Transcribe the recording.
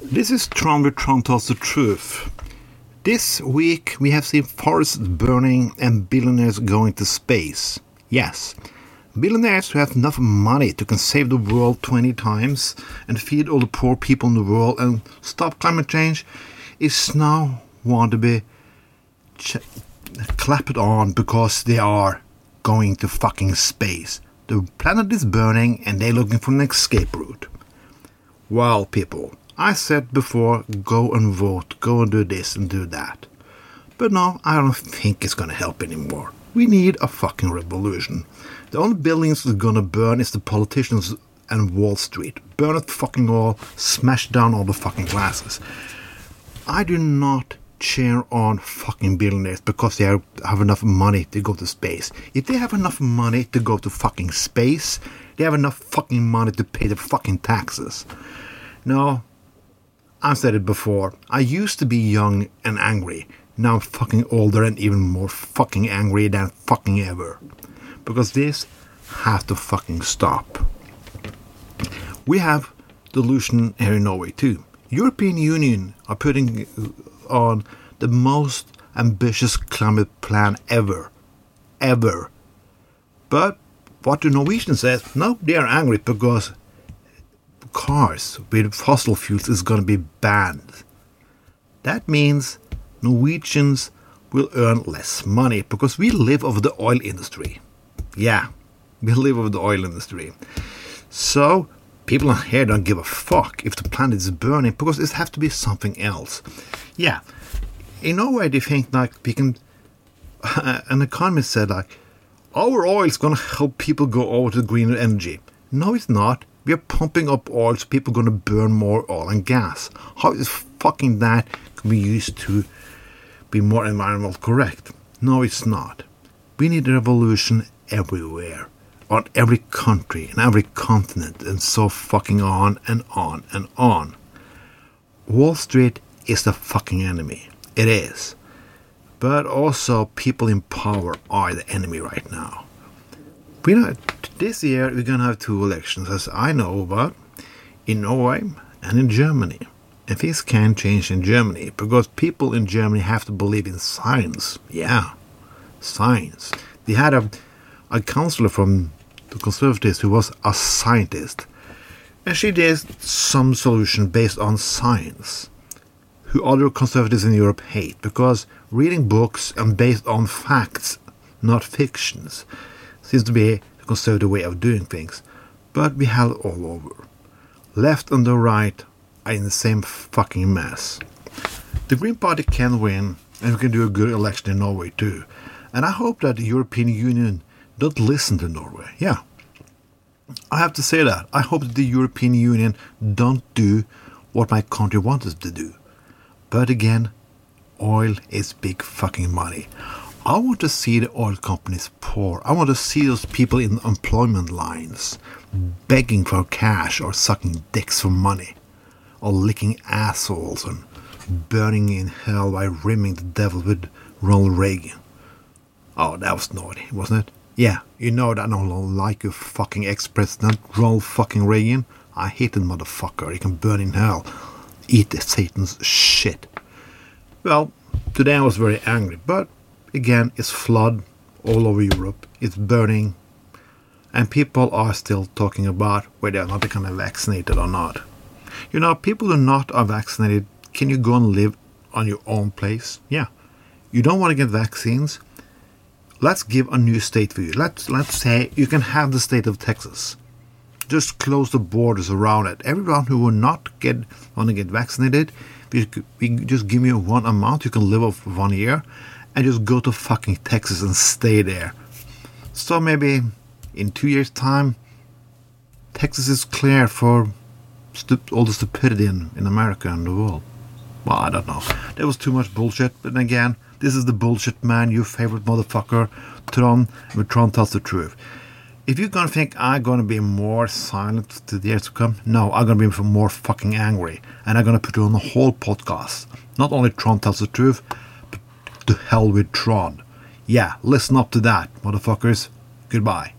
This is Tron with Tron Tells the Truth. This week we have seen forests burning and billionaires going to space. Yes, billionaires who have enough money to can save the world 20 times and feed all the poor people in the world and stop climate change is now want to be ch- clapped on because they are going to fucking space. The planet is burning and they're looking for an escape route. Well, people, I said before go and vote, go and do this and do that. But no, I don't think it's gonna help anymore. We need a fucking revolution. The only buildings that's gonna burn is the politicians and Wall Street. Burn it fucking all, smash down all the fucking glasses. I do not cheer on fucking billionaires because they have, enough money to go to space. If they have enough money to go to fucking space, they have enough fucking money to pay their fucking taxes. No, I've said it before. I used to be young and angry. Now I'm fucking older and even more fucking angry than fucking ever. Because this has to fucking stop. We have delusion here in Norway too. European Union are putting uh, on the most ambitious climate plan ever. Ever. But what the Norwegians say? No, they are angry because cars with fossil fuels is going to be banned. That means Norwegians will earn less money because we live off the oil industry. Yeah, we live off the oil industry. So people here don't give a fuck if the planet is burning because it has to be something else. Yeah, in Norway they think like we can. An economist said like, our oil is going to help people go over to greener energy. No, it's not. We are pumping up oil so people are going to burn more oil and gas. How is fucking that can be used to be more environmental correct? No, it's not. We need a revolution everywhere, on every country, and every continent, and so fucking on and on and on. Wall Street is the fucking enemy. It is. But also, people in power are the enemy right now. We know this year we're gonna have two elections, as I know about, in Norway and in Germany. And things can change in Germany because people in Germany have to believe in science. Yeah, science. They had a, a counselor from the Conservatives who was a scientist, and she did some solution based on science, who other conservatives in Europe hate because reading books and based on facts, not fictions, seems to be conservative way of doing things. But we have it all over. Left and the right are in the same fucking mess. The Green Party can win, and we can do a good election in Norway too. And I hope that the European Union don't listen to Norway. Yeah. I have to say that. I hope that the European Union don't do what my country wants us to do. But again, oil is big fucking money. I want to see the oil companies poor. I want to see those people in employment lines begging for cash or sucking dicks for money or licking assholes and burning in hell by rimming the devil with Ronald Reagan. Oh, that was naughty, wasn't it? Yeah, you know that I don't like your fucking ex-president Ronald fucking Reagan. I hate that motherfucker. He can burn in hell. Eat Satan's shit. Well, today I was very angry, but again, it's flood all over Europe. It's burning, and people are still talking about whether or not they can be vaccinated or not. You know, people who are not are vaccinated. Can you go and live on your own place? Yeah. You don't want to get vaccines. Let's give a new state for you. Let's let's say you can have the state of Texas. Just close the borders around it. Everyone who will not get want to get vaccinated, we, we just give you one amount. You can live off one year, and just go to fucking Texas and stay there. So maybe in two years' time, Texas is clear for all the stupidity in, in America and the world. Well, I don't know. That was too much bullshit. But again, this is the bullshit man, your favorite motherfucker, Tron, and Tron tells the truth. If you're gonna think I'm gonna be more silent to the years to come, no, I'm gonna be more fucking angry. And I'm gonna put it on the whole podcast. Not only Tron tells the truth, to hell with Tron. Yeah, listen up to that, motherfuckers. Goodbye.